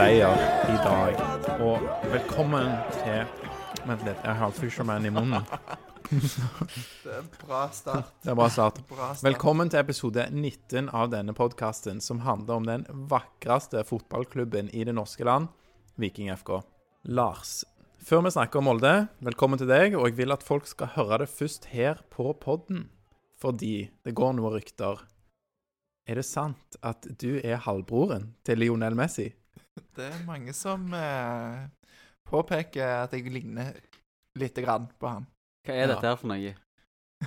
seier i dag. Og velkommen til Vent litt, jeg har Fisherman i munnen. Det er bra start. Det er bra start. Bra start. Velkommen til episode 19 av denne podkasten, som handler om den vakreste fotballklubben i det norske land, Viking FK. Lars, før vi snakker om Molde, velkommen til deg. Og jeg vil at folk skal høre det først her på podden, fordi det går noen rykter. Er det sant at du er halvbroren til Lionel Messi? Det er mange som eh, påpeker at jeg ligner lite grann på han. Hva er dette her for noe?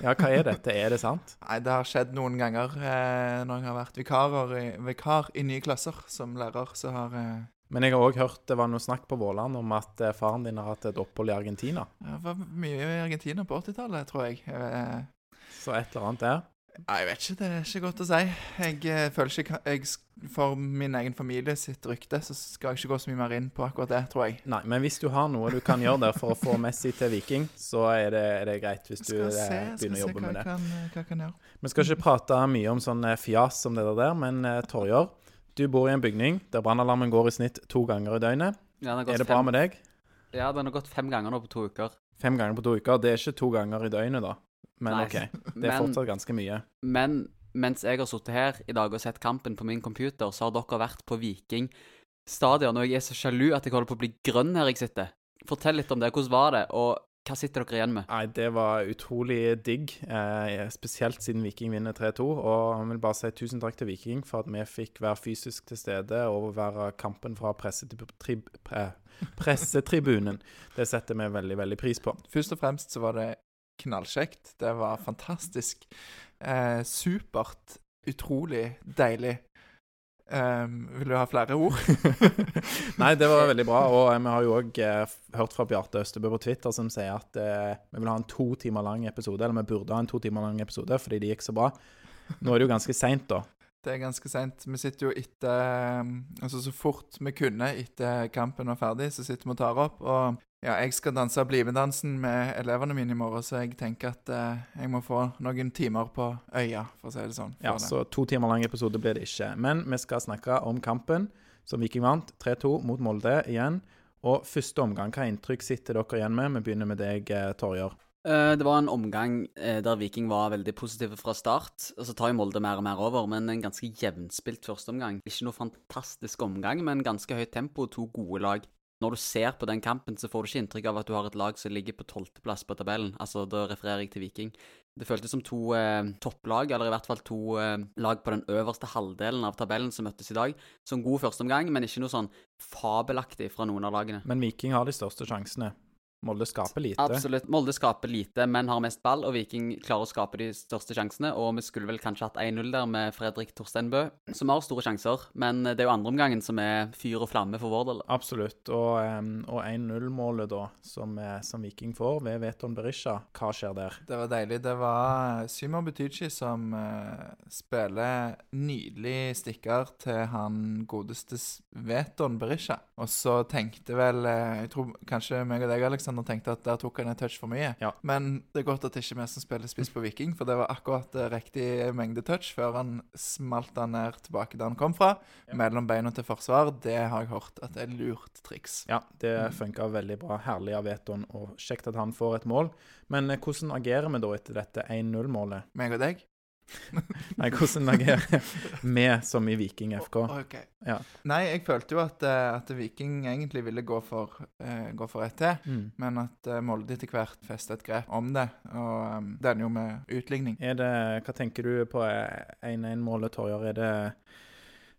Ja, hva er dette? Er det sant? Nei, det har skjedd noen ganger eh, når jeg har vært vikarer i, vikar i nye klasser som lærer, så har eh, Men jeg har òg hørt det var noe snakk på Våland om at eh, faren din har hatt et opphold i Argentina. Det var mye i Argentina på 80-tallet, tror jeg. Eh, Så et eller annet der. Jeg vet ikke. Det er ikke godt å si. Jeg eh, føler ikke jeg, For min egen familie sitt rykte så skal jeg ikke gå så mye mer inn på akkurat det, tror jeg. Nei, men hvis du har noe du kan gjøre der for å få Messi til Viking, så er det, er det greit hvis du eh, se, begynner å jobbe med det. kan, hva jeg kan gjøre. Vi skal ikke prate mye om sånn eh, fjas som det der, men eh, Torjer, du bor i en bygning der brannalarmen går i snitt to ganger i døgnet. Ja, den har gått Er det bra fem, med deg? Ja, den har gått fem ganger nå på to uker. Fem ganger på to uker. Det er ikke to ganger i døgnet, da. Men Nei, OK. Det er men, fortsatt ganske mye. men mens jeg har sittet her i dag og sett kampen på min computer, så har dere vært på Viking stadion, og jeg er så sjalu at jeg holder på å bli grønn her jeg sitter. Fortell litt om det. Hvordan var det, og hva sitter dere igjen med? Nei, det var utrolig digg, eh, spesielt siden Viking vinner 3-2. Og jeg vil bare si tusen takk til Viking for at vi fikk være fysisk til stede og være kampen fra pressetrib pressetribunen. Det setter vi veldig, veldig pris på. Først og fremst så var det knallkjekt. Det var fantastisk. Eh, supert. Utrolig deilig. Um, vil du ha flere ord? Nei, det var veldig bra. Og eh, vi har jo òg eh, hørt fra Bjarte Østebø på Twitter som sier at eh, vi vil ha en to timer lang episode, eller vi burde ha en to timer lang episode fordi det gikk så bra. Nå er det jo ganske seint, da. Det er ganske seint. Vi sitter jo etter ehm, Altså så fort vi kunne etter kampen var ferdig, så sitter vi og tar opp. Og ja, jeg skal danse BlimE-dansen med elevene mine i morgen, så jeg tenker at eh, jeg må få noen timer på øya, for å si det sånn. Ja, det. Så to timer lang episode blir det ikke. Men vi skal snakke om kampen som Viking vant. 3-2 mot Molde igjen. Og første omgang, hva inntrykk sitter dere igjen med? Vi begynner med deg, eh, Torjer. Eh, det var en omgang eh, der Viking var veldig positive fra start. Og så tar jo Molde mer og mer over, men en ganske jevnspilt førsteomgang. Ikke noe fantastisk omgang, men ganske høyt tempo, to gode lag. Når du ser på den kampen, så får du ikke inntrykk av at du har et lag som ligger på tolvteplass på tabellen. Altså, da refererer jeg til Viking. Det føltes som to eh, topplag, eller i hvert fall to eh, lag på den øverste halvdelen av tabellen som møttes i dag. Så en god førsteomgang, men ikke noe sånn fabelaktig fra noen av lagene. Men Viking har de største sjansene. Molde skaper lite. Absolutt. Molde skaper lite, men har mest ball, og Viking klarer å skape de største sjansene. Og vi skulle vel kanskje hatt 1-0 der med Fredrik Torsteinbø, som har store sjanser. Men det er jo andreomgangen som er fyr og flamme for vår del. Absolutt. Og, og 1-0-målet, da, som, eh, som Viking får ved Veton Berisha, hva skjer der? Det var deilig. Det var Simon Butychi som eh, spiller nydelig stikker til han godeste Veton Berisha. Og så tenkte vel eh, Jeg tror kanskje meg og deg, Alexander, tenkte at der tok han en touch for mye. Ja. Men det er godt at det ikke er vi som spiller spiss på Viking, for det var akkurat eh, riktig mengde touch før han smalt han ned tilbake der han kom fra. Mellom beina til forsvar. Det har jeg hørt at det er lurt triks. Ja, det Mm. funka veldig bra. Herlig av Veton, og kjekt at han får et mål. Men eh, hvordan agerer vi da etter dette 1-0-målet? Meg og deg? Nei, hvordan agerer vi som i Viking FK? Okay. Ja. Nei, jeg følte jo at, eh, at Viking egentlig ville gå for, uh, gå for ett til. Mm. Men at eh, Molde etter hvert festet et grep om det. Og um, det ender jo med utligning. Er det, hva tenker du på eh, 1-1-målet, Torjer? Er det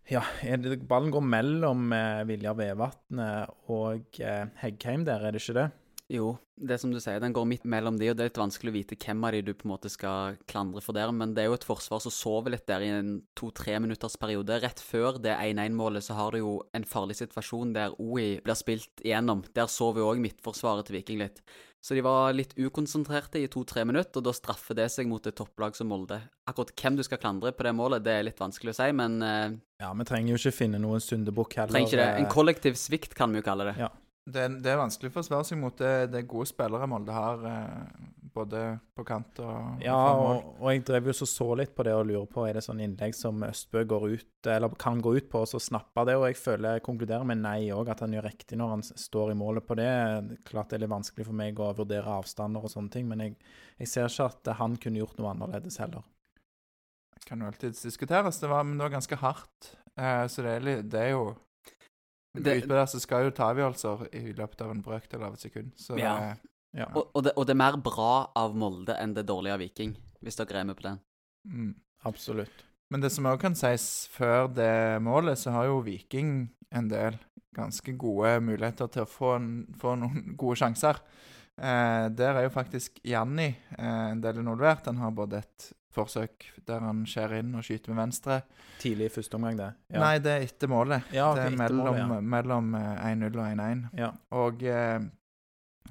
ja, er det, ballen går mellom eh, Viljar Vevatnet og eh, Heggheim der, er det ikke det? Jo, det som du sier, den går midt mellom de, og det er litt vanskelig å vite hvem av de du på en måte skal klandre for der, men det er jo et forsvar som sover litt der i en to-tre minutters periode. Rett før det 1-1-målet så har du jo en farlig situasjon der OI blir spilt igjennom. Der sover jo òg midtforsvaret til Viking litt. Så de var litt ukonsentrerte i to-tre minutter, og da straffer det seg mot et topplag som Molde. Akkurat hvem du skal klandre på det målet, det er litt vanskelig å si, men eh, Ja, vi trenger jo ikke finne noen syndebukk heller. trenger ikke det. En kollektiv svikt kan vi jo kalle det. Ja. Det, det er vanskelig å forsvare seg mot det, det gode spillere Molde har eh, både på kant og, Ja, og og, jeg drev jo så så litt på det og lurer på er det sånn innlegg som Østbø går ut, eller kan gå ut på, og så snappe det. Og jeg føler jeg konkluderer med nei òg, at han gjør riktig når han står i målet på det. Klart det er litt vanskelig for meg å vurdere avstander og sånne ting, men jeg, jeg ser ikke at han kunne gjort noe annerledes heller. Det Kan jo alltids diskuteres. Det var, men det var ganske hardt. Eh, så det er, det er jo Det- Utpå der så skal jo ta avgjørelser i løpet av en brøkdel av et sekund. Så Ja. det, Ja. Og, og, det, og det er mer bra av Molde enn det dårlige av Viking, hvis dere er med på den. mm. Absolutt. Men det som òg kan sies, før det målet, så har jo Viking en del ganske gode muligheter til å få, en, få noen gode sjanser. Eh, der er jo faktisk Janni eh, en del involvert. Han har både et forsøk der han skjærer inn og skyter med venstre. Tidlig i første omgang, det. Ja. Nei, det er etter målet. Ja, okay, det er mellom, målet, ja. mellom eh, 1-0 og 1-1. Ja. Og eh,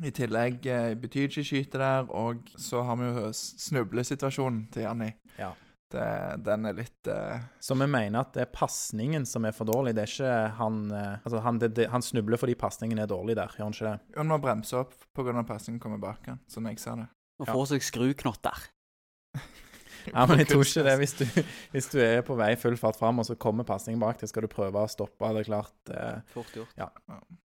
i tillegg eh, ikke skyte der, og så har vi jo snublesituasjonen til Janni. Ja. Det, den er litt eh, Så vi mener at det er pasningen som er for dårlig. Det er ikke han eh, Altså, han, det, det, han snubler fordi pasningen er dårlig der, gjør han ikke det? Han må bremse opp pga. pasningen kommer bak han, sånn jeg ser det. Og Ja. får seg skruknotter. Ja, men jeg tror ikke det. Hvis du, hvis du er på vei full fart fram, og så kommer pasningen bak deg, skal du prøve å stoppe. Det er klart eh, Fort gjort. Ja.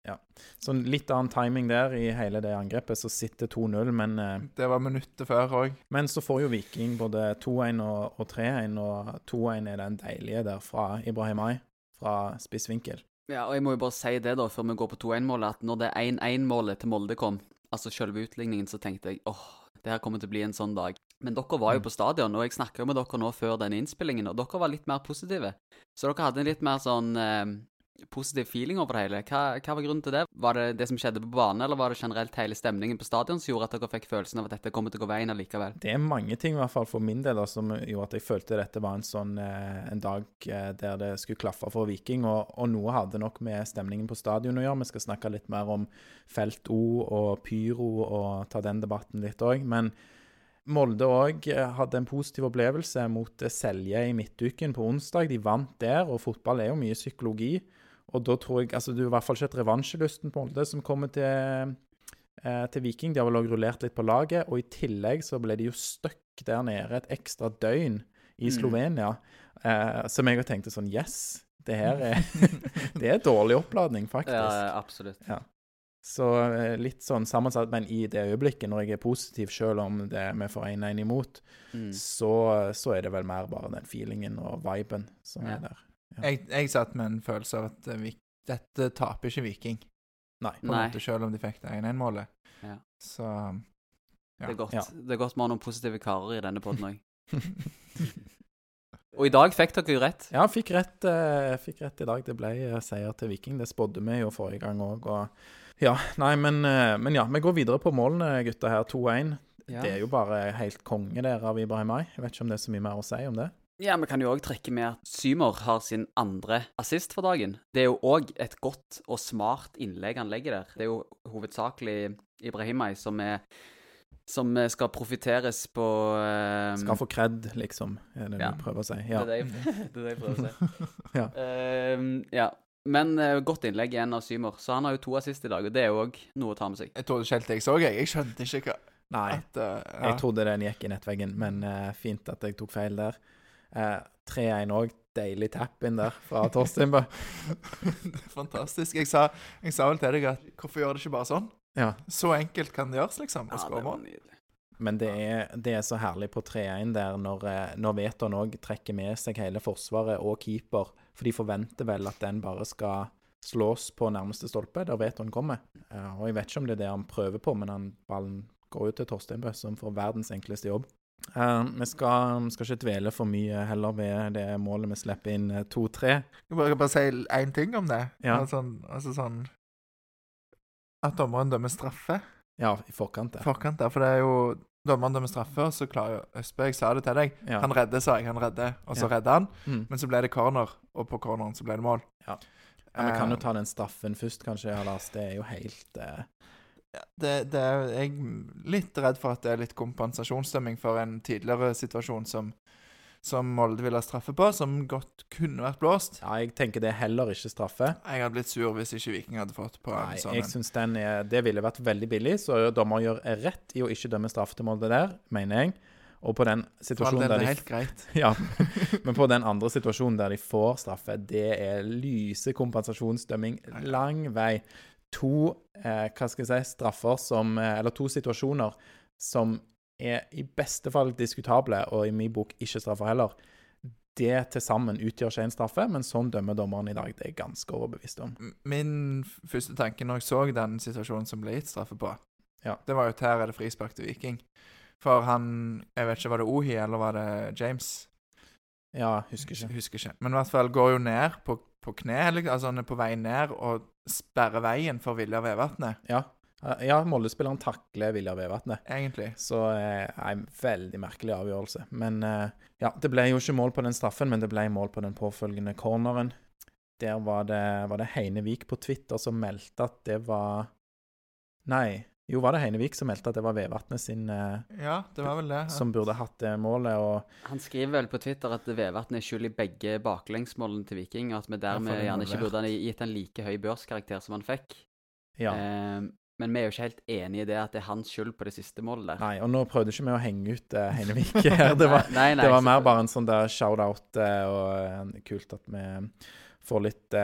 ja. Så litt annen timing der i hele det angrepet, så sitter 2-0, men, eh, Det var minuttet før òg. men så får jo Viking både 2-1 og, og 3-1, og 2-1 er den deilige der fra Ibrahimai, fra spiss vinkel. Ja, og jeg må jo bare si det, da, før vi går på 2-1-målet, at når det 1-1-målet til Molde kom, altså selve utligningen, så tenkte jeg åh, det her kommer til å bli en sånn dag. Men dere var jo på stadion, og jeg snakka med dere nå før denne innspillingen, og dere var litt mer positive. Så dere hadde en litt mer sånn eh, positiv feeling over det hele. Hva, hva var grunnen til det? Var det det som skjedde på banen, eller var det generelt hele stemningen på stadion som gjorde at dere fikk følelsen av at dette kommer til å gå veien allikevel? Det er mange ting, i hvert fall for min del, da, som gjorde at jeg følte dette var en sånn eh, en dag eh, der det skulle klaffe for Viking. Og, og noe hadde nok med stemningen på stadion å gjøre. Vi skal snakke litt mer om felt O og pyro og ta den debatten litt òg. Men Molde òg hadde en positiv opplevelse mot eh, Selje i midtuken på onsdag. De vant der, og fotball er jo mye psykologi. Og da tror jeg Altså, det er i hvert fall ikke et revansjelysten på Molde som kommer til eh, til Viking. De har vel også rullert litt på laget, og i tillegg så ble de jo stuck der nede et ekstra døgn i Mm. Slovenia. Eh, som jeg tenkte sånn Yes, det her er Det er dårlig oppladning, faktisk. Ja, absolutt. Så eh, litt sånn sammensatt, men i det øyeblikket, når jeg er positiv, selv om det vi får 1-1 imot, Mm. så, så er det vel mer bare den feelingen og viben som Ja. er der. Jeg, jeg satt med en følelse av at vi, dette taper ikke Viking, Nei. på en Nei. måte, selv om de fikk det 1-1-målet. Ja. Så. Ja. Det er godt vi har noen positive karer i denne poden òg. Og i dag fikk dere jo rett. Ja, fikk rett, eh, fikk rett i dag. Det ble eh, seier til Viking. Det spådde vi jo forrige gang òg. Ja, nei, men, eh, men ja, vi går videre på målene, gutta her. 2-1. Ja. Det er jo bare helt konge der av Ibrahimai. Jeg vet ikke om det er så mye mer å si om det. Ja, Vi kan jo òg trekke med at Symer har sin andre assist for dagen. Det er jo òg et godt og smart innlegg han legger der. Det er jo hovedsakelig Ibrahimai som er som skal profitteres på um... Skal få kred, liksom, er det Ja. du prøver å si. Det er det jeg, det er det jeg prøver å si. Ja. Um, ja. Men uh, godt innlegg igjen av Symer. Så han har jo to assist i dag, og det er jo òg noe å ta med seg. Jeg trodde ikke helt jeg så, jeg. Jeg skjønte ikke hva Nei, at, uh, ja. jeg trodde den gikk i nettveggen, men uh, fint at jeg tok feil der. Eh, 3-1 òg. Deilig tap inn der fra Torstein. Det er Fantastisk. Jeg sa, jeg sa vel til deg at hvorfor gjør det ikke bare sånn? Ja. Så enkelt kan det gjøres, liksom. Ja, å det skåre var mål. nydelig. Men det er, det er så herlig på 3-1 der, når, eh, når Veton òg trekker med seg hele forsvaret og keeper. For de forventer vel at den bare skal slås på nærmeste stolpe, der Veton kommer. Eh, og jeg vet ikke om det er det han prøver på, men han, ballen går jo til Torstein Bø, som får verdens enkleste jobb. Uh, vi skal, skal ikke dvele for mye heller ved det målet vi slipper inn eh, 2-3. Jeg vil bare, bare si én ting om det. Ja. Altså, altså sånn At dommeren dømmer straffe Ja, i forkant i forkant ja. For det er jo Dommeren dømmer straffe, og så klarer jo Østbø Jeg sa det til deg. Ja. Han redder, sa jeg. Han redder. Og så Ja. redder han. Mm. Men så ble det corner, og på corneren så ble det mål. Ja. Ja, Vi kan jo Eh, ta den straffen først, kanskje, ja, Lars. Det er jo helt uh... Det, det er jeg er litt redd for at det er litt kompensasjonsdømming for en tidligere situasjon som, som Molde ville ha straffe på, som godt kunne vært blåst. Ja, jeg tenker det er heller ikke straffe. Jeg hadde blitt sur hvis ikke Viking hadde fått på Nei, en sånn jeg synes syns den er, det ville vært veldig billig, så dommer gjør rett i å ikke dømme straffe til Molde der, mener jeg. Og på den situasjonen der er de helt greit. Ja, men på den andre situasjonen der de får straffe, det er lyse kompensasjonsdømming lang vei. To eh, hva skal jeg si, straffer som eh, Eller to situasjoner som er i beste fall diskutable, og i min bok ikke straffer heller. Det til sammen utgjør ikke en straffe, men sånn dømmer dommeren i dag. Det er jeg ganske overbevist om. Min første tanke når jeg så den situasjonen som ble gitt straffe på, Ja. det var jo at her er det frispark til Viking. For han Jeg vet ikke, var det Ohi eller var det James? Ja, husker ikke. Husker ikke. Men i hvert fall går jo ned på, på kne, altså han er på vei ned og sperrer veien for Vilja Vevatnet, Ja, ja Molde-spilleren takler Viljar Vevatnet. egentlig. Så eh, en veldig merkelig avgjørelse. Men eh, ja, det ble jo ikke mål på den straffen, men det ble mål på den påfølgende corneren. Der var det, var det Heinevik på Twitter som meldte at det var Nei, jo, var det Heinevik som meldte at det var Vevatnet sin eh, Ja, det var vel det. som burde hatt det målet, og Han skriver vel på Twitter at Vevatnet er skyld i begge baklengsmålene til Viking, og at vi dermed gjerne ikke burde ha gitt en like høy børskarakter som han fikk. ja. Eh, men vi er jo ikke helt enig i det at det er hans skyld på det siste målet der. Nei, og nå prøvde ikke vi å henge ut uh, Heinevik her. Det var, nei, nei, det var mer bare en sånn der shout-out, uh, og uh, kult at vi får litt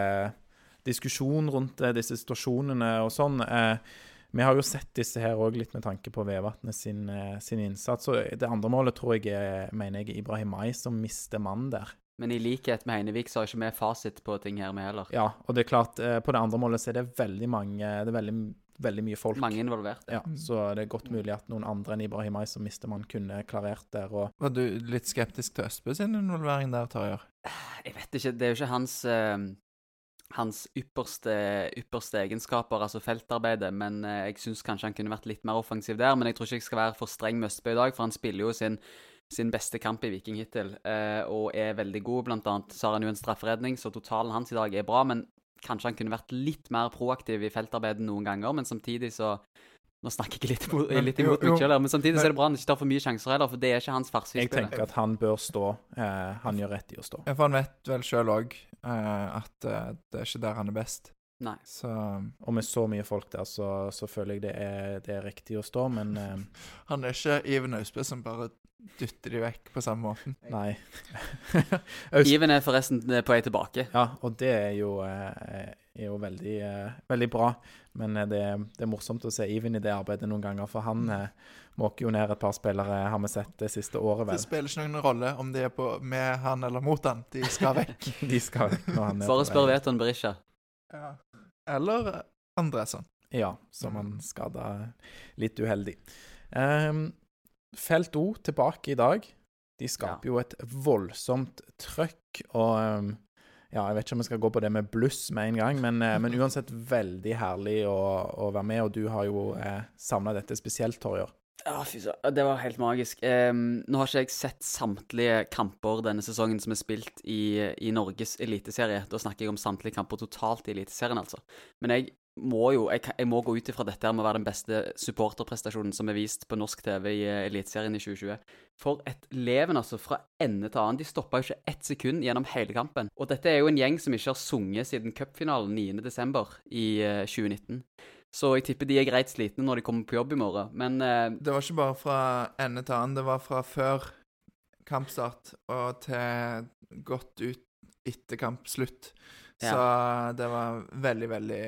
diskusjon rundt disse situasjonene og sånn. Vi har jo sett disse her òg litt med tanke på Vevatnet sin, sin innsats. Og det andre målet tror jeg er, mener jeg, Ibrahim Mai som mister mann der. Men i likhet med Heinevik så har ikke vi fasit på ting her, vi heller. Ja, og det er klart, på det andre målet så er det veldig mange Det er veldig, veldig mye folk. Mange involvert. Ja, så det er godt mulig at noen andre enn Ibrahim Mai som mister mann, kunne klarert der. og Var du litt skeptisk til Østbø sin involvering der, Tarjei? Jeg vet ikke, det er jo ikke hans uh hans ypperste, ypperste egenskaper, altså feltarbeidet, men eh, jeg syns kanskje han kunne vært litt mer offensiv der. Men jeg tror ikke jeg skal være for streng med Østbø i dag, for han spiller jo sin, sin beste kamp i Viking hittil, eh, og er veldig god. Blant annet så har han jo en strafferedning, så totalen hans i dag er bra. Men kanskje han kunne vært litt mer proaktiv i feltarbeidet noen ganger, men samtidig så Nå snakker jeg litt, imot- litt imot meg selv, men samtidig så er det bra han ikke tar for mye sjanser heller, for det er ikke hans farse Jeg tenker at han bør stå. Eh, han gjør rett i å stå. Ja, for han vet vel sjøl òg at eh, det er ikke der han er best. Nei. Så Og med så mye folk der, så, så føler jeg det er, det er riktig å stå, men eh, han er ikke Iven Austbø som bare dytter de vekk på samme måten. nei. Iven er forresten eh, på vei tilbake. ja, og det er jo, eh, er jo veldig, eh, veldig bra. Men eh, det, det er morsomt å se Iven i det arbeidet noen ganger, for han eh, måker jo ned et par spillere, har vi sett det siste året, vel. Det spiller ikke noen rolle om de er på med han eller mot han. De skal vekk. De skal når han er Bare spør. Veton Berisha. Ja. Eller Andresson. Ja, som han skada litt uheldig. Um, Felt O tilbake i dag. De skaper jo et voldsomt trøkk, og um, ja, jeg vet ikke om vi skal gå på det med bluss med en gang, men, uh, men uansett veldig herlig å, å være med, og du har jo eh, savna dette spesielt, Torjer. Søren. Det var helt magisk. Um, nå har ikke jeg sett samtlige kamper denne sesongen som er spilt i, i Norges eliteserie. Da snakker jeg om samtlige kamper totalt i Eliteserien, altså. Men jeg må jo jeg, jeg må gå ut ifra dette her med å være den beste supporterprestasjonen som er vist på norsk TV i eh, Eliteserien i 2020. For et leven, altså, fra ende til annen. De stoppa jo ikke ett sekund gjennom hele kampen. Og dette er jo en gjeng som ikke har sunget siden cupfinalen 9.12. i eh, 2019. Så jeg tipper de er greit slitne når de kommer på jobb i morgen. Men eh, Det var ikke bare fra ende til annen, det var fra før kampstart og til godt ut etter kampslutt. Så det var veldig, veldig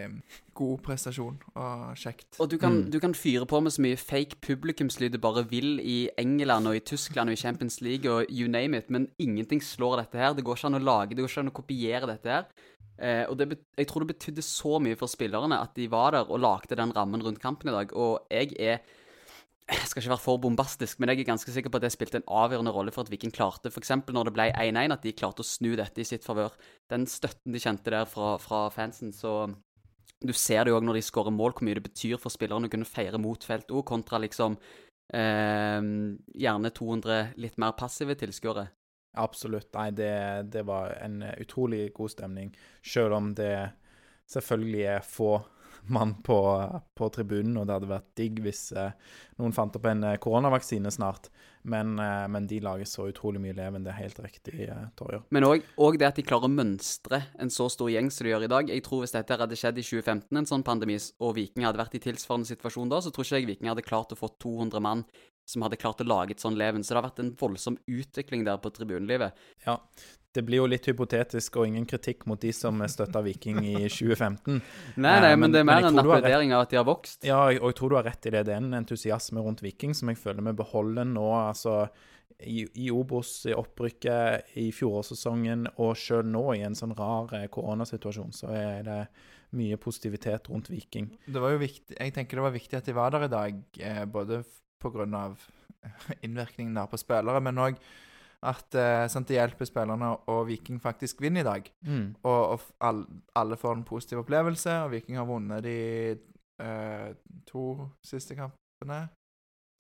god prestasjon og kjekt. Og du kan, Mm. du kan fyre på med så mye fake publikumslyd du bare vil i England og i Tyskland og i Champions League og you name it, men ingenting slår dette her. Det går ikke an å lage, det går ikke an å kopiere dette her. Eh, og det, jeg tror det betydde så mye for spillerne at de var der og lagde den rammen rundt kampen i dag. Og jeg er jeg skal ikke være for bombastisk, men jeg er ganske sikker på at det spilte en avgjørende rolle for at Viking klarte, f.eks. når det ble 1-1, at de klarte å snu dette i sitt favør. Den støtten de kjente der fra, fra fansen, så Du ser det jo òg når de skårer mål, hvor mye det betyr for spillerne å kunne feire mot felt òg, kontra liksom eh, gjerne 200 litt mer passive tilskuere. Absolutt. Nei, det, det var en utrolig god stemning, selv om det selvfølgelig er få mann på, på tribunen, og det hadde vært digg hvis eh, noen fant opp en eh, koronavaksine snart. Men, eh, men de lager så utrolig mye leven. Det er helt riktig, Torjer. Men òg det at de klarer å mønstre en så stor gjeng som de gjør i dag. Jeg tror Hvis dette hadde skjedd i 2015, en sånn pandemi, og Viking hadde vært i tilsvarende situasjon da, så tror ikke jeg Viking hadde klart å få 200 mann som hadde klart å lage et sånn leven. Så det har vært en voldsom utvikling der på tribunelivet. Ja, det blir jo litt hypotetisk og ingen kritikk mot de som støtta Viking i 2015. Nei, nei, Eh, men, det er mer en applaudering av at de har vokst. Ja, og jeg tror du har rett i det. Det er en entusiasme rundt Viking som jeg føler vi beholder nå. altså i, i Obos, i opprykket, i fjorårssesongen, og sjøl nå i en sånn rar eh, koronasituasjon, så er det mye positivitet rundt Viking. Det var jo viktig, jeg tenker det var viktig at de var der i dag, eh, både pga. på grunn av innvirkningen der på spillere, men òg at eh, sant, det hjelper spillerne og Viking faktisk vinner i dag. Mm. Og, og all, alle får en positiv opplevelse, og Viking har vunnet de eh, to siste kampene.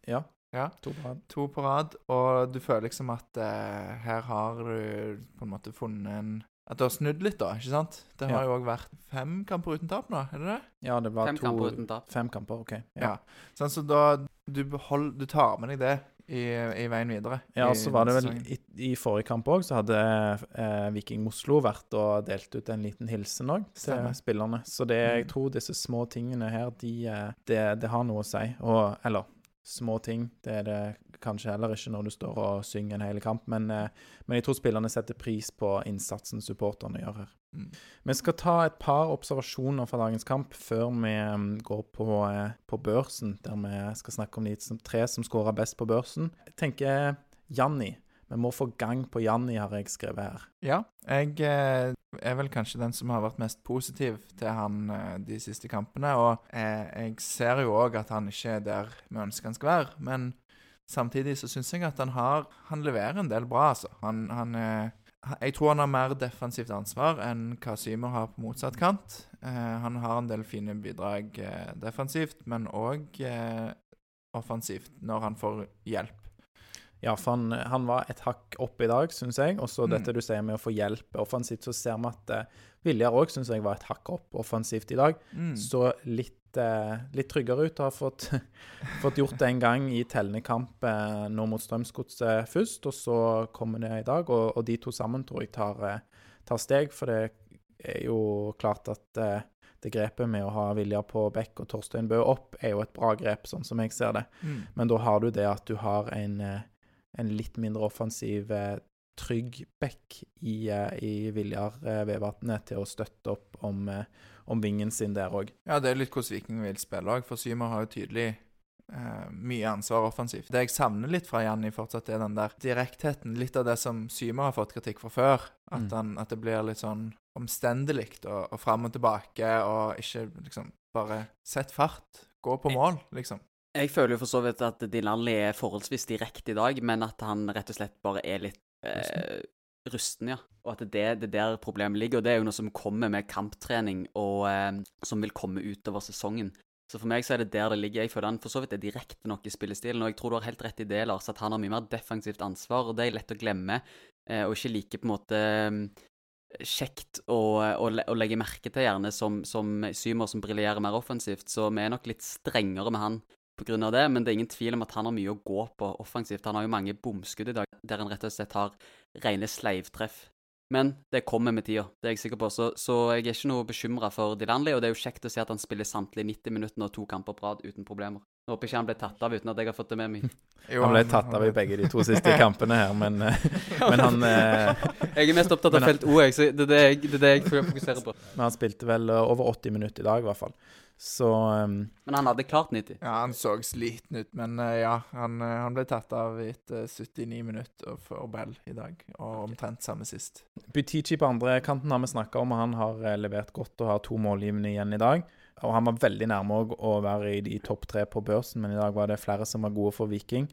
Ja. Ja. To på rad. To på rad, og du føler liksom at eh, her har du på en måte funnet en At det har snudd litt, da, ikke sant? Det har Ja. jo òg vært fem kamper uten tap nå, er det det? Ja, det var Fem to kamper uten tap. Fem kamper, OK. Ja. Sånn, så da du, behold, du tar med deg det i, i veien videre. Ja, så var det vel i, i forrige kamp òg, så hadde eh, Viking Oslo vært og delt ut en liten hilsen òg til Stemme. spillerne. Så det, jeg Mm. tror disse små tingene her, de, eh, det, det har noe å si. Og, eller små ting, det er det kanskje heller ikke når du står og synger en hel kamp, men, eh, men jeg tror spillerne setter pris på innsatsen supporterne gjør her. Mm. Vi skal ta et par observasjoner fra dagens kamp før vi mm, går på, eh, på børsen, der vi skal snakke om de tre som skåra best på børsen. Jeg tenker Janni. Vi må få gang på Janni, har jeg skrevet her. Ja, jeg eh, er vel kanskje den som har vært mest positiv til han eh, de siste kampene. Og eh, jeg ser jo òg at han ikke er der vi ønsker han skal være. Men samtidig så syns jeg at han har Han leverer en del bra, altså. Han, han Jeg tror han har mer defensivt ansvar enn hva Symer har på motsatt kant. Han har en del fine bidrag defensivt, men òg offensivt når han får hjelp. Ja, for han, han var et hakk opp i dag, syns jeg. Og så Mm. dette du sier med å få hjelp offensivt, så ser vi at uh, Viljar òg syns jeg var et hakk opp offensivt i dag. Mm. Så litt, uh, litt tryggere ut. Har fått, fått gjort det en gang i tellende kamp uh, nå mot Strømsgodset først, og så kommer det i dag. Og, og de to sammen tror jeg tar, uh, tar steg, for det er jo klart at det grepet med å ha Viljar på bekk og Torstein Bø opp er jo et bra grep, sånn som jeg ser det. Mm. Men da har du det at du har en, eh, en litt mindre offensiv, eh, trygg back i, eh, i Viljar Vevatnet til å støtte opp om, eh, om vingen sin der òg. Ja, det er litt hvordan Viking vil spille òg, for Symer har jo tydelig eh, mye ansvar offensivt. Det jeg savner litt fra Janni fortsatt, er den der direktheten. Litt av det som Symer har fått kritikk for før. At, Mm. han, at det blir litt sånn omstendelig og, og fram og tilbake, og ikke liksom bare sett fart. Gå på mål, liksom. Jeg føler jo for så vidt at Dinalli er forholdsvis direkte i dag, men at han rett og slett bare er litt eh, rusten, ja. Og at det, det er der problemet ligger. Og det er jo noe som kommer med kamptrening, og eh, som vil komme utover sesongen. Så for meg så er det der det ligger. Jeg føler han for så vidt er direkte nok i spillestilen, og jeg tror du har helt rett i det, Lars, at han har mye mer defensivt ansvar, og det er lett å glemme, eh, og ikke like på en måte eh, kjekt å, å, å legge merke til, gjerne, som, som Symer, som briljerer mer offensivt. Så vi er nok litt strengere med han av det, men det er ingen tvil om at han har mye å gå på offensivt. Han har jo mange bomskudd i dag, der han rett og slett har rene sleivtreff. Men det kommer med tida, det er jeg sikker på. Så, så jeg er ikke noe bekymra for Dilanli, og det er jo kjekt å se at han spiller samtlige 90 minutter og to kamper på rad uten problemer. Jeg håper ikke han ble tatt av uten at jeg har fått det med meg. Jo, Han ble tatt av i begge de to siste kampene her, men, eh, men han eh, Jeg er mest opptatt av felt O, jeg, så det er det jeg, det er det jeg fokuserer på. Men han spilte vel over 80 minutter i dag, i hvert fall. Så um, Men han hadde klart 90. Ja, han så sliten ut, men uh, ja, han, eh, han ble tatt av etter 79 minutter for Bell i dag, og omtrent samme sist. Butichi på andre kanten har vi snakka om, og han har eh, levert godt og har to målgivende igjen i dag. Og han var veldig nærme å være i de topp tre på børsen, men i dag var det flere som var gode for Viking.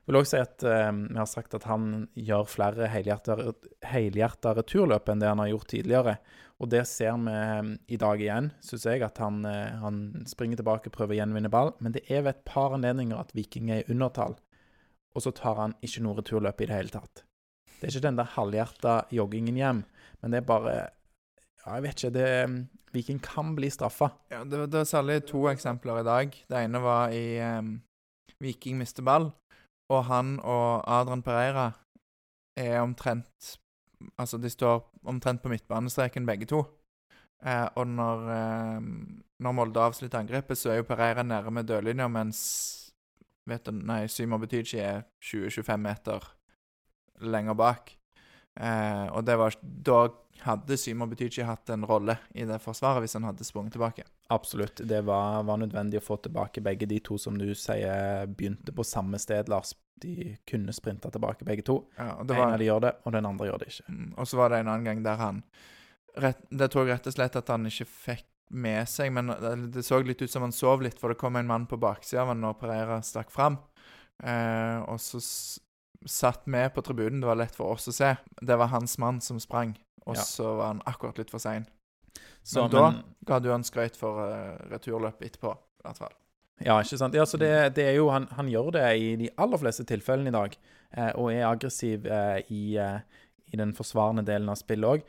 Jeg vil også si at eh, Vi har sagt at han gjør flere helhjerta returløp enn det han har gjort tidligere. Og det ser vi eh, i dag igjen, syns jeg. At han, eh, han springer tilbake, prøver å gjenvinne ball. Men det er ved et par anledninger at Viking er i undertall, og så tar han ikke noe returløp i det hele tatt. Det er ikke den der halvhjerta joggingen hjem, men det er bare Ja, jeg vet ikke. det Viking kan bli straffa. Ja, det, det var særlig to eksempler i dag. Det ene var i um, Viking mister ball, og han og Adrian Pereira er omtrent Altså, de står omtrent på midtbanestreken, begge to. Eh, og når, eh, når Molde avslutter angrepet, så er jo Pereira nede med dørlinja, mens vet du, nei, Symo Betychi er 20-25 meter lenger bak. Eh, og det var Da hadde Symo Betychi hatt en rolle i det forsvaret hvis han hadde sprunget tilbake. Absolutt. Det var, var, nødvendig å få tilbake begge de to som du sier begynte på samme sted, Lars. De kunne sprinta tilbake, begge to. Ja, var, en av de gjør det, og den andre gjør det ikke. Mm, og så var det en annen gang der han rett, Det jeg rett og slett at han ikke fikk med seg, men det så litt ut som han sov litt, for det kom en mann på baksida av han når Pereira stakk fram. Eh, og så satt med på tribunen, det var lett for oss å se. Det var hans mann som sprang, og ja. så var han akkurat litt for sein. Men, men da ga du han skrøyt for uh, returløpet etterpå, i hvert fall. Ja, ikke sant. Ja, så det, det er jo, han, han, gjør det i de aller fleste tilfellene i dag, eh, og er aggressiv eh, i, eh, i, den forsvarende delen av spillet òg.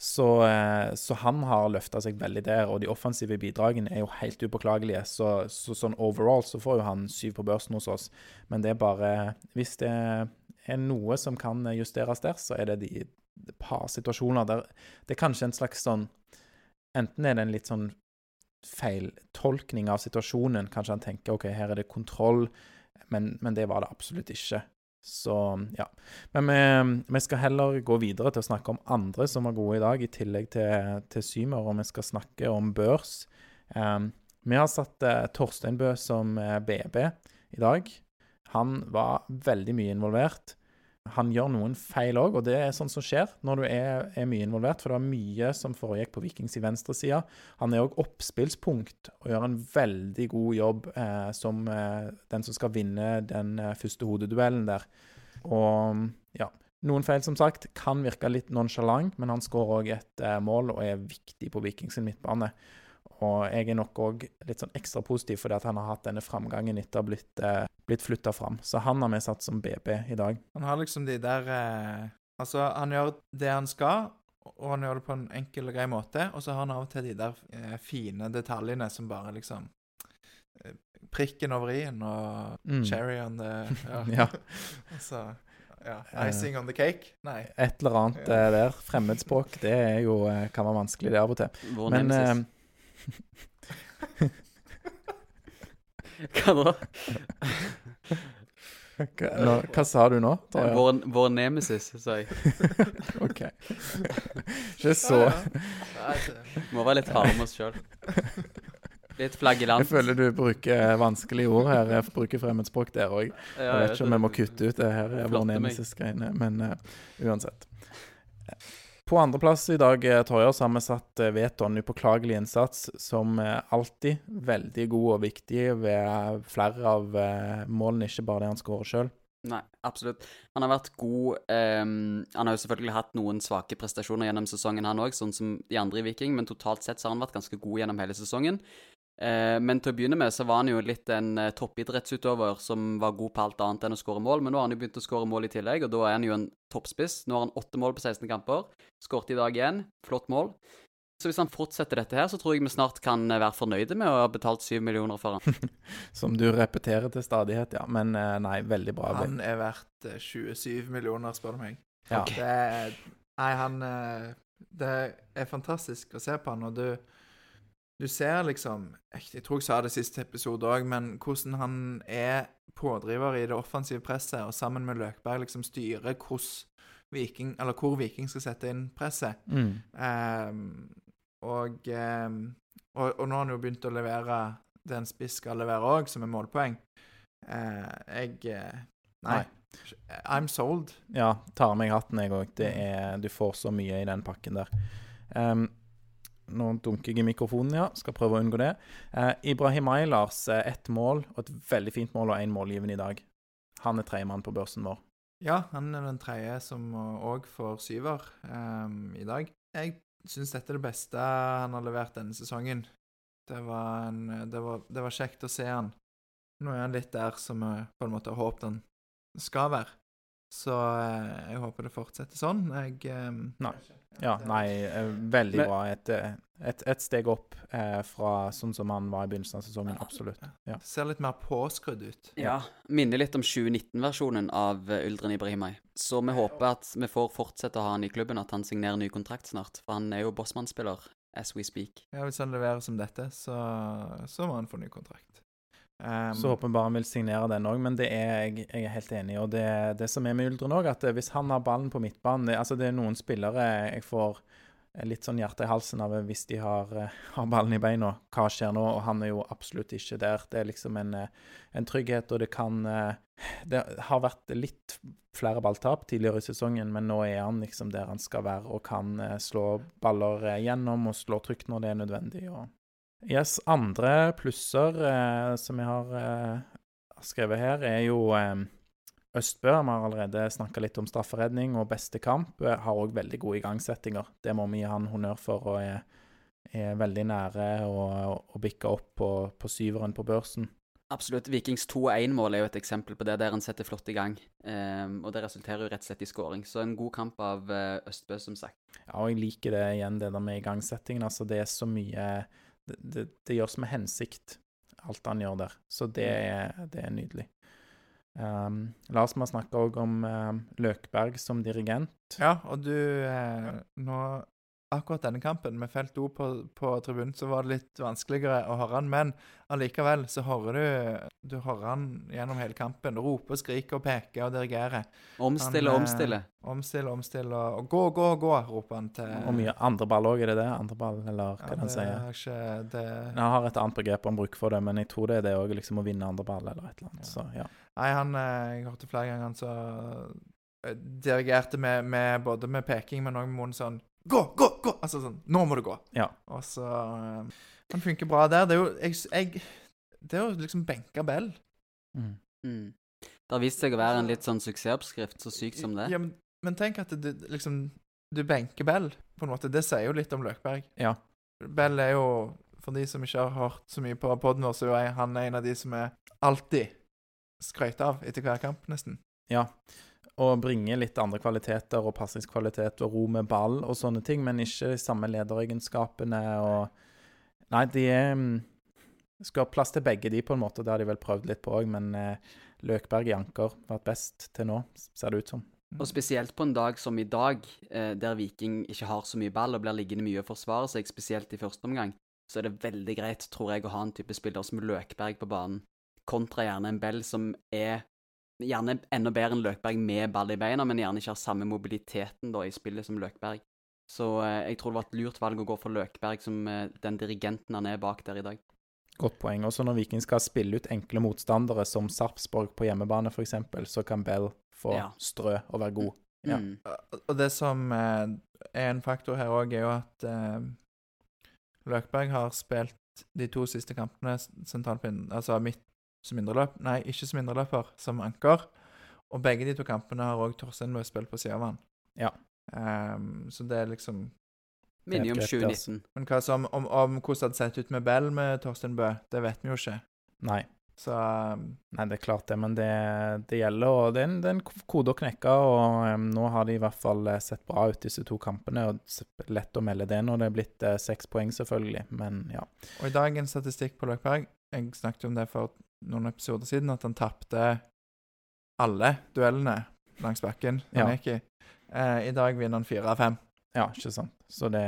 Så, eh, så, han har løfta seg veldig der, og de offensive bidragene er jo helt upåklagelige. Så, så, sånn overall så får jo han syv på børsen hos oss. Men det er bare Hvis det er noe som kan justeres der, så er det de par situasjoner der det er kanskje en slags sånn Enten er det en litt sånn feiltolkning av situasjonen. Kanskje han tenker OK, her er det kontroll, men, men det var det absolutt ikke. Så ja. Men vi, vi, skal heller gå videre til å snakke om andre som var gode i dag, i tillegg til, til Symer, og vi skal snakke om børs. Um, vi har satt uh, Torstein Bø som BB eh, i dag. Han var veldig mye involvert. Han gjør noen feil òg, og det er sånt som skjer når du er, er, mye involvert. For det var mye som foregikk på Vikings i venstresida. Han er òg oppspillspunkt og gjør en veldig god jobb eh, som eh, den som skal vinne den eh, første hodeduellen der. Og ja, noen feil, som sagt, kan virke litt nonsjalant, men han skårer òg et eh, mål og er viktig på Vikings midtbane. Og jeg er nok òg litt sånn ekstra positiv fordi at han har hatt denne framgangen etter å ha blitt, eh, blitt flytta fram. Så han har vi satt som BB i dag. Han har liksom de der eh, Altså, han gjør det han skal, og han gjør det på en enkel og grei måte. Og så har han av og til de der eh, fine detaljene som bare liksom eh, Prikken over i-en og mm. cherry on the Ja. ja. altså, ja. Icing on the cake? Nei. Et eller annet ja. Eh, der. Fremmedspråk, det er jo, eh, kan være vanskelig, det av og til. Vår Men hva da? Hva, nå, hva sa du nå? Vår, vår nemesis, sa jeg. OK. Ikke så Må være litt harde med oss sjøl. Litt flaggelant. Jeg føler du bruker vanskelige ord her. Jeg bruker fremmedspråk der òg. Jeg vet ikke om jeg må kutte ut det her, vår nemesis-greiene, men uh, uansett. På andreplass i dag, eh, Torjer, så har vi satt eh, Veton upåklagelig innsats som eh, alltid veldig god og viktig ved flere av målene, ikke bare det han skårer sjøl. Nei, absolutt. Han har vært god. Um, han har jo selvfølgelig hatt noen svake prestasjoner gjennom sesongen, han òg, sånn som de andre i Viking, men totalt sett så har han vært ganske god gjennom hele sesongen. Eh, men til å begynne med så var han jo litt en eh, toppidrettsutøver som var god på alt annet enn å skåre mål. Men nå har han jo begynt å skåre mål i tillegg, og da er han jo en toppspiss. Nå har han åtte mål på 16 kamper. Skåret i dag igjen. Flott mål. Så hvis han fortsetter dette her, så tror jeg vi snart kan eh, være fornøyde med å ha betalt syv millioner for han. Som du repeterer til stadighet, ja. Men nei, veldig bra. Han er verdt 27 millioner, spør du meg. Ja. Det, nei, han Det er fantastisk å se på han, og du du ser liksom Jeg tror jeg sa det siste episode òg, men hvordan han er pådriver i det offensive presset, og sammen med Løkberg liksom styrer hvordan Viking, eller hvor Viking skal sette inn presset. Mm. Um, og, um, og, og, nå har han jo begynt å levere det en spiss skal levere òg, som er målpoeng. Uh, jeg uh, nei. nei. I'm sold. Ja, tar meg hatten, jeg òg. Du får så mye i den pakken der. Um, nå dunker jeg i mikrofonen, ja. Skal prøve å unngå det. Eh, Ibrahim Aylars, eh, ett mål, og et veldig fint mål og én målgivende i dag. Han er tredjemann på børsen vår. Ja, han er den tredje som òg får syver um, i dag. Jeg syns dette er det beste han har levert denne sesongen. Det var, en, det, var, det var, kjekt å se han. Nå er han litt der som jeg på en måte har håpet han skal være. Så eh, jeg håper det fortsetter sånn. Jeg eh, Nei. Ja, nei, eh, veldig Men- bra. Et, eh, et, et steg opp eh, fra sånn som han var i begynnelsen av sesongen. Absolutt. Ja. Ser litt mer påskrudd ut. Ja. Minner litt om 2019-versjonen av eh, Uldren Ibrahimay. Så vi håper at vi får fortsette å ha han i klubben, at han signerer ny kontrakt snart. For han er jo bossmannsspiller as we speak. Ja, Hvis han leverer som dette, så, så må han få ny kontrakt. Um, Så håper vi bare han vil signere den òg, men det er jeg, jeg er helt enig i. Og det, det som er med Uldren òg, at hvis han har ballen på midtbanen det, Altså, det er noen spillere jeg får litt sånn hjerte i halsen av hvis de har, eh, har ballen i beina. Hva skjer nå? Og han er jo absolutt ikke der. Det er liksom en, eh, en trygghet, og det kan eh, Det har vært litt flere balltap tidligere i sesongen, men nå er han liksom der han skal være og kan slå baller gjennom og slå trygt når det er nødvendig. og Yes, andre plusser eh, som jeg har eh, skrevet her, er jo eh, Østbø. Vi har allerede snakka litt om strafferedning og beste kamp. Eh, har òg veldig gode igangsettinger. Det må vi gi han honnør for, og er, er veldig nære å, å bikke opp på, på syveren på børsen. Absolutt. Vikings 2-1-mål er jo et eksempel på det, der han setter flott i gang. Um, og det resulterer jo rett og slett i scoring. Så en god kamp av uh, Østbø, som sagt. Ja, og jeg liker det igjen, det der med igangsettingen. Altså, det er så mye Det, det, det gjøres med hensikt, alt han gjør der. Så det er, det er nydelig. Um, Lars må snakke òg om um, Løkberg som dirigent. Ja, og du eh, Nå Akkurat denne kampen med felt O på, på tribunen, så var det litt vanskeligere å høre han, men allikevel så hører du Du hører han gjennom hele kampen. Rope, skrike og peke og dirigere. Omstille, Han, eh, omstille. Omstille, omstille og, gå, gå, gå, roper han til Og mye andre ball òg, er det det? Andre ball, eller hva ja, han det sier? er ikke det Han har et annet begrep han bruker for det, men jeg tror det er det òg, liksom å vinne andre ball eller et eller annet. Ja. Så ja. Nei, han eh, Jeg hørte flere ganger han så eh, dirigerte med, med både med peking, men òg med munnen sånn Gå, gå, gå! Altså sånn Nå må du gå. Ja. Og så eh, Han funker bra der. Det er jo jeg, jeg, Det er jo liksom benka Bell. Mm. Mm. Det har vist seg å være en litt sånn suksessoppskrift, så sykt som det. Ja, men, men tenk at du liksom Du benker Bell, på en måte. Det sier jo litt om Løkberg. Ja. Bell er jo For de som ikke har hørt så mye på poden vår, så er han en av de som er alltid skrøyt av etter hver kamp, nesten. ja. Og bringe litt andre kvaliteter og passingskvalitet og ro med ball og sånne ting, men ikke de samme lederegenskapene og Nei, de er mm, skal ha plass til begge de, på en måte. Det har de vel prøvd litt på òg, men eh, Løkberg i anker vært best til nå, ser det ut som. Og spesielt på en dag som i dag, eh, der Viking ikke har så mye ball og blir liggende mye og forsvare seg, spesielt i første omgang, så er det veldig greit, tror jeg, å ha en type spiller som Løkberg på banen, kontra gjerne en Bell som er gjerne enda bedre enn Løkberg med ball i beina, men gjerne ikke har samme mobiliteten da i spillet som Løkberg. Så eh, jeg tror det var et lurt valg å gå for Løkberg som eh, den dirigenten han er bak der i dag. Godt poeng. Også når Viking skal spille ut enkle motstandere som Sarpsborg på hjemmebane, f.eks., så kan Bell få Ja. strø og være god. Ja. Mm. Og- det som eh, er en faktor her òg, er jo at eh, Løkberg har spilt de to siste kampene sentralt på Altså midt som indreløp Nei, ikke som indreløper, som anker. Og begge de to kampene har òg Torstein Bø spilt på sida av han. Ja. Um, så det er liksom Minner jo om Helt greit, altså. 2019. Men hva som, om, om hvordan det hadde sett ut med Bell med Torstein Bø, det vet vi jo ikke. Nei. Så um, Nei, det er klart det, men det, det gjelder, og det er, en, det er en kode å knekke. Og um, nå har de i hvert fall eh, sett bra ut, disse to kampene. og Lett å melde det når det er blitt seks poeng, selvfølgelig, men ja. Og i dag en statistikk på Løkberg. Jeg snakket om det for noen episoder siden, at han tapte alle duellene langs bakken. Ja. Han gikk i. Eh, I dag vinner han fire av fem. Ja, ikke sant. Så det,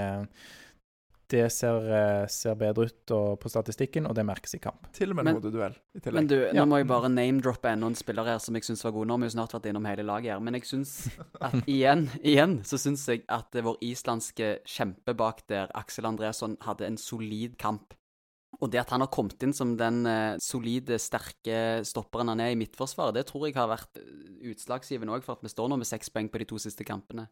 det ser, eh, ser bedre ut og, på statistikken, og det merkes i kamp. Til og med Men- en hodeduell i tillegg. Men du, nå Ja. må jeg bare name-droppe enda en spiller her som jeg syns var god. Nå har vi jo snart vært innom hele laget her, men jeg syns at igjen, igjen så syns jeg at vår islandske kjempe bak der, Aksel Andresson, hadde en solid kamp. Og det at han har kommet inn som den eh, solide, sterke stopperen han er i midtforsvaret, det tror jeg har vært eh, utslagsgivende òg for at vi står nå med seks poeng på de to siste kampene.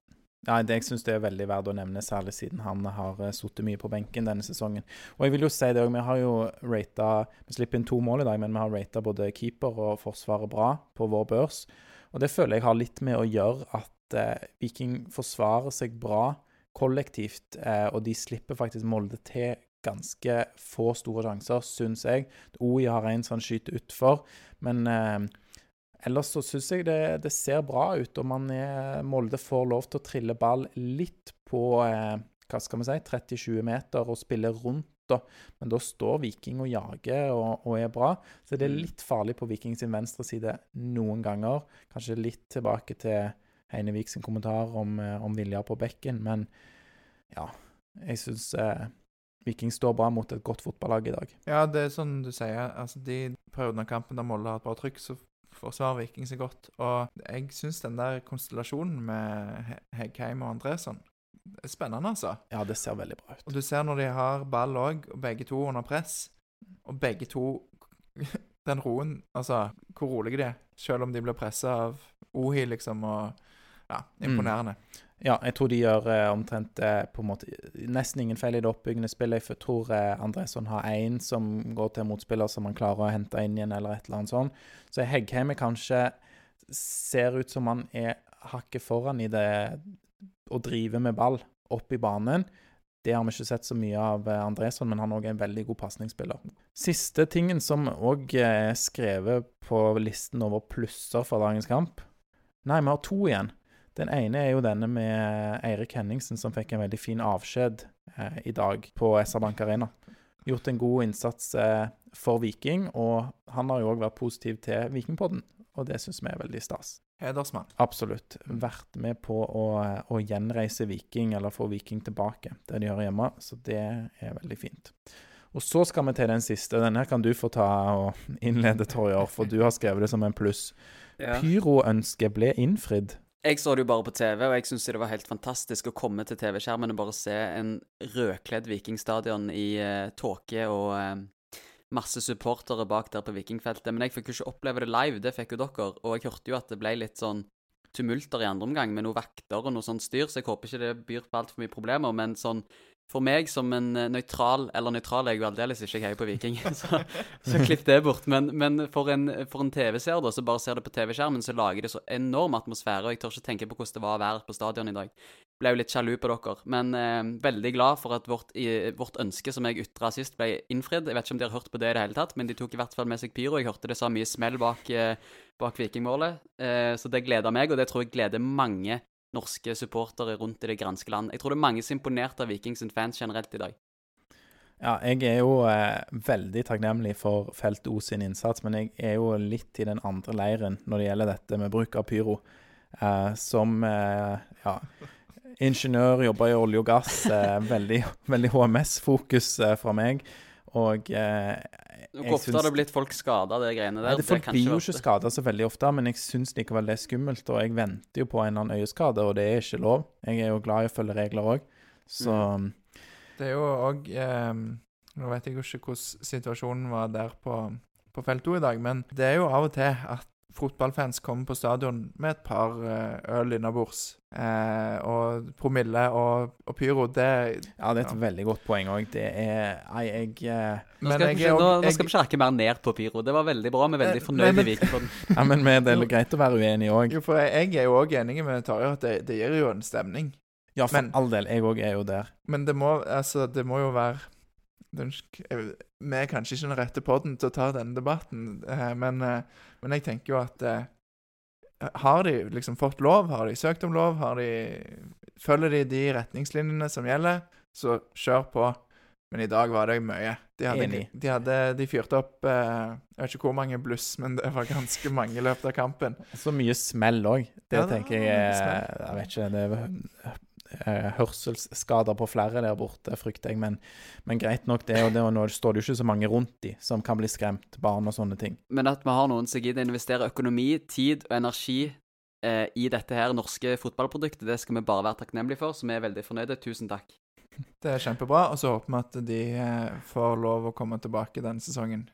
Nei, det jeg syns det er veldig verdt å nevne, særlig siden han har uh, sittet mye på benken denne sesongen. Og jeg vil jo si det òg, vi har jo rata Vi slipper inn to mål i dag, men vi har rata både keeper og forsvaret bra på vår børs. Og det føler jeg har litt med å gjøre at eh, Viking forsvarer seg bra kollektivt, eh, og de slipper faktisk Molde til ganske få store sjanser, syns jeg. OI har en sånn skyter utfor, men eh, ellers så syns jeg det, det, ser bra ut, og man er, Molde får lov til å trille ball litt på eh, hva skal vi si, 30-20 meter og spille rundt. da. Men da står Viking og jager og, og, er bra. Så det er Mm. litt farlig på Viking sin venstre side noen ganger. Kanskje litt tilbake til Heinevik sin kommentar om, eh, om Viljar på bekken. Men ja, jeg syns eh, Viking står bra mot et godt fotballag i dag. Ja, det er sånn du sier. altså De periodene av kampen der Molde har et bra trykk, så forsvarer Viking seg godt. Og jeg syns den der konstellasjonen med He- Heggheim og Andresson er spennende, altså. Ja, det ser veldig bra ut. Og du ser når de har ball òg, og begge to under press, og begge to Den roen Altså, hvor rolige de er. Selv om de blir pressa av Ohi, liksom, og Ja, imponerende. Ja, jeg tror de gjør eh, omtrent eh, på en måte nesten ingen feil i det oppbyggende spillet. Jeg tror eh, Andresson har én som går til motspiller som han klarer å hente inn igjen, eller et eller annet sånt. Så Heggheim kanskje ser ut som han er hakket foran i det å drive med ball opp i banen. Det har vi ikke sett så mye av eh, Andresson, men han òg er en veldig god pasningsspiller. Siste tingen som òg er skrevet på listen over plusser for dagens kamp Nei, vi har to igjen. Den ene er jo denne med Eirik Henningsen, som fikk en veldig fin avskjed eh, i dag på SR Bank Arena. Gjort en god innsats eh, for Viking, og han har jo òg vært positiv til Vikingpodden. Og det syns vi er veldig stas. Hedersmann. Absolutt. Vært med på å, å gjenreise Viking, eller få Viking tilbake der de hører hjemme. Så det er veldig fint. Og så skal vi til den siste. Denne her kan du få ta og innlede, Torjer, for du har skrevet det som en pluss. Pyroønsket ble innfridd. Jeg så det jo bare på TV, og jeg syns det var helt fantastisk å komme til TV-skjermen og bare se en rødkledd Vikingstadion i uh, tåke og uh, masse supportere bak der på Vikingfeltet. Men jeg fikk jo ikke oppleve det live, det fikk jo dere. Og jeg hørte jo at det ble litt sånn tumulter i andre omgang med noen vakter og noe sånt styr, så jeg håper ikke det byr på altfor mye problemer. Men sånn for meg som en eh, nøytral Eller nøytral er jeg jo aldeles ikke, jeg heier på Viking, så, så klipp det bort. Men, men for en, en TV-seer da, som bare ser det på TV-skjermen, så lager det så enorm atmosfære. Og jeg tør ikke tenke på hvordan det var å være på stadion i dag. Ble jo litt sjalu på dere. Men eh, veldig glad for at vårt, i, vårt ønske som jeg ytra sist, ble innfridd. Jeg vet ikke om dere har hørt på det i det hele tatt, men de tok i hvert fall med seg pyro. Jeg hørte det sa mye smell bak, eh, bak vikingmålet. Eh, så det gleder meg, og det tror jeg gleder mange norske supportere rundt i det granske land. Jeg tror det er mange som er imponert av Vikings fans generelt i dag. Ja, jeg er jo eh, veldig takknemlig for Felt O sin innsats, men jeg er jo litt i den andre leiren når det gjelder dette med bruk av pyro. Eh, som eh, ja, ingeniør, jobber i olje og gass. Eh, veldig veldig HMS-fokus eh, fra meg. Og eh, Hvor ofte har det blitt folk skada, det greiene der? Nei, det Folk det blir jo ikke skada så veldig ofte, men jeg syns likevel det er skummelt. Og jeg venter jo på en eller annen øyeskade, og det er ikke lov. Jeg er jo glad i å følge regler òg. Så Mm. Det er jo òg eh, Nå vet jeg jo ikke hvordan situasjonen var der på, på felt 2 i dag, men det er jo av og til at fotballfans kommer på stadion med et par eh, øl innabords. Eh, og promille og, og pyro, det ja, det er et Ja. veldig godt poeng òg. Det er Nei, jeg eh, Nå Men skal, jeg er ikke- nå, nå skal vi ikke mer ned på pyro. Det var veldig bra. Vi er veldig Eh, fornøyd men- i Vikingpodden. Ja, men det er greit å være uenig òg. Jo, for jeg, er jo òg enig med Tarjei at det, det gir jo en stemning. Ja, for Men- all del. Jeg òg er jo der. Men det må, altså, det må jo være Vi er kanskje ikke den rette podden til å ta denne debatten, men, eh, men jeg tenker jo at eh, Har de liksom fått lov? Har de søkt om lov? Har de, følger de de retningslinjene som gjelder, så kjør på. Men i dag var det mye. De hadde, de, hadde, de fyrte opp eh, Jeg vet ikke hvor mange bluss, men det var ganske mange i løpet av kampen. Så mye smell òg. Det Ja, tenker jeg. Jeg vet ikke. Det er eh, hørselsskader på flere der borte, frykter jeg. Men, men greit nok, det. Og det, og nå står det jo ikke så mange rundt de som kan bli skremt. Barn og sånne ting. Men at vi har noen som gidder å investere økonomi, tid og energi eh, i dette her norske fotballproduktet, det skal vi bare være takknemlige for, så vi er veldig fornøyde. Tusen takk. Det er kjempebra, og så håper vi at de eh, får lov å komme tilbake denne sesongen.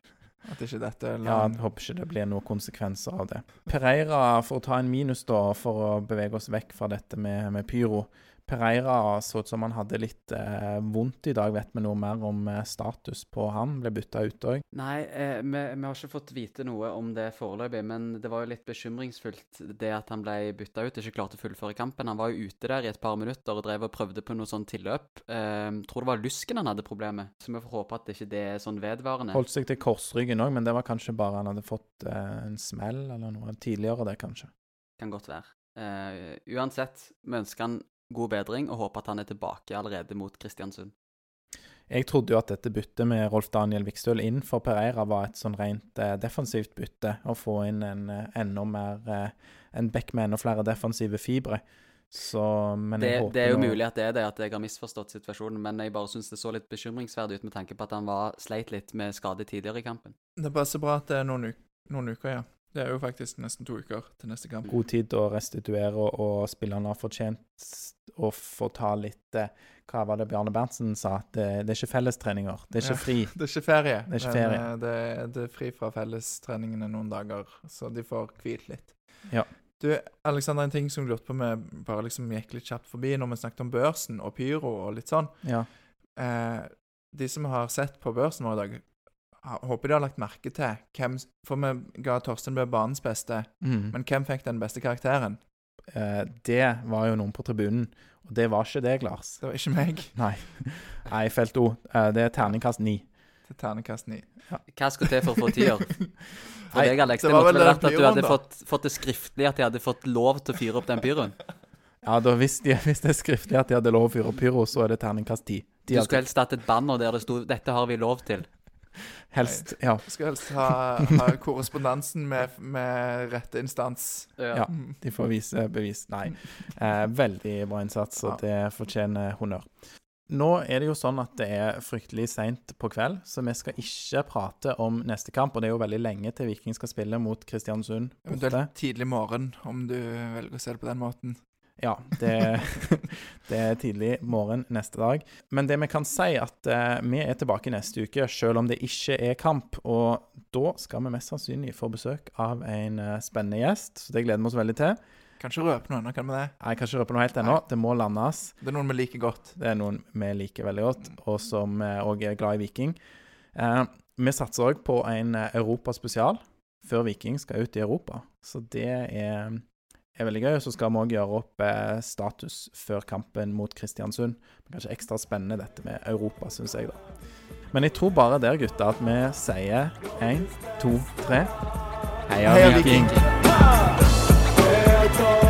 At ikke dette eller... Ja, jeg håper ikke det blir noen konsekvenser av det. Pereira, for å ta en minus, da, for å bevege oss vekk fra dette med, med pyro. Pereira så ut som han hadde litt eh, vondt i dag. Vet vi noe mer om eh, status på han? Ble bytta ut òg? Nei, eh, vi, vi, har ikke fått vite noe om det foreløpig, men det var jo litt bekymringsfullt det at han ble bytta ut, ikke klarte å fullføre kampen. Han var jo ute der i et par minutter og drev og prøvde på noe sånn tilløp. Eh, tror det var lysken han hadde problemer med, så vi får håpe at det ikke er sånn vedvarende. Holdt seg til korsryggen òg, men det var kanskje bare han hadde fått eh, en smell eller noe tidligere, det kanskje. Kan godt være. Uh, uansett, vi ønsker han god bedring og håper at han er tilbake allerede mot Kristiansund. Jeg trodde jo at dette byttet med Rolf Daniel Vikstøl inn for Pereira var et sånn rent eh, defensivt bytte. Å få inn en eh, enda mer eh, En back med enda flere defensive fibre. Så, men det, jeg håper det er jo nå- mulig at det er det, at jeg har misforstått situasjonen, men jeg bare syns det så litt bekymringsverdig ut med tanke på at han var sleit litt med skade tidligere i kampen. Det er bare så bra at det er noen, noen uker, ja. Det er jo faktisk nesten to uker til neste kamp. god tid å restituere, og, og spillerne har fortjent å få ta litt eh, Hva var det Bjarne Berntsen sa? At det, det er ikke fellestreninger. Det er ikke Ja. fri. Det er ikke ferie. Det er ikke ferie. Men, Det, det er fri fra fellestreningene noen dager, så de får hvilt litt. Ja. Du, Alexander, en ting som jeg lurte på vi bare liksom gikk litt kjapt forbi når vi snakket om børsen og pyro og litt sånn. Ja. Eh, de som har sett på børsen vår i dag, håper de har lagt merke til hvem For vi ga Torstein Bø banens beste, Mm. men hvem fikk den beste karakteren? Eh, det var jo noen på tribunen, og det var ikke deg, Lars. Det var ikke meg. Nei. Nei, felt O. Eh, det er terningkast ni. Til terningkast ni. Hva skal til for å få tier? For Nei, deg, Alex, det det måtte vel vært at du hadde fått, fått det skriftlig at de hadde fått lov til å fyre opp den pyroen. Ja, da hvis, de, hvis det er skriftlig at de hadde lov å fyre opp pyro, så er det terningkast ti. Du skulle helst hatt et banner der det sto 'Dette har vi lov til'. Helst Ja. Jeg skal helst ha, ha korrespondansen med, med rette instans. Ja. ja. De får vise bevis. Nei. Eh, veldig bra innsats, og det fortjener honnør. Nå er det jo sånn at det er fryktelig seint på kveld, så vi skal ikke prate om neste kamp. Og det er jo veldig lenge til Viking skal spille mot Kristiansund borte. Eventuelt tidlig morgen, om du velger å se det på den måten. Ja, det, det er tidlig morgen neste dag. Men det vi kan si, at eh, vi er tilbake neste uke, selv om det ikke er kamp. Og da skal vi mest sannsynlig få besøk av en eh, spennende gjest, så det gleder vi oss veldig til. Kan ikke røpe noe ennå, kan vi det? Nei, kan ikke røpe noe helt ennå. Det må landes. Det er noen vi liker godt. Det er noen vi liker veldig godt, og som òg er glad i Viking. Eh, vi satser òg på en eh, Europaspesial før Viking skal ut i Europa. Så det er, er veldig gøy. Så skal vi òg gjøre opp eh, status før kampen mot Kristiansund. Kanskje ekstra spennende dette med Europa, syns jeg, da. Men jeg tror bare der, gutta, at vi sier én, to, tre. Heia, Heia Viking! Viking! Echo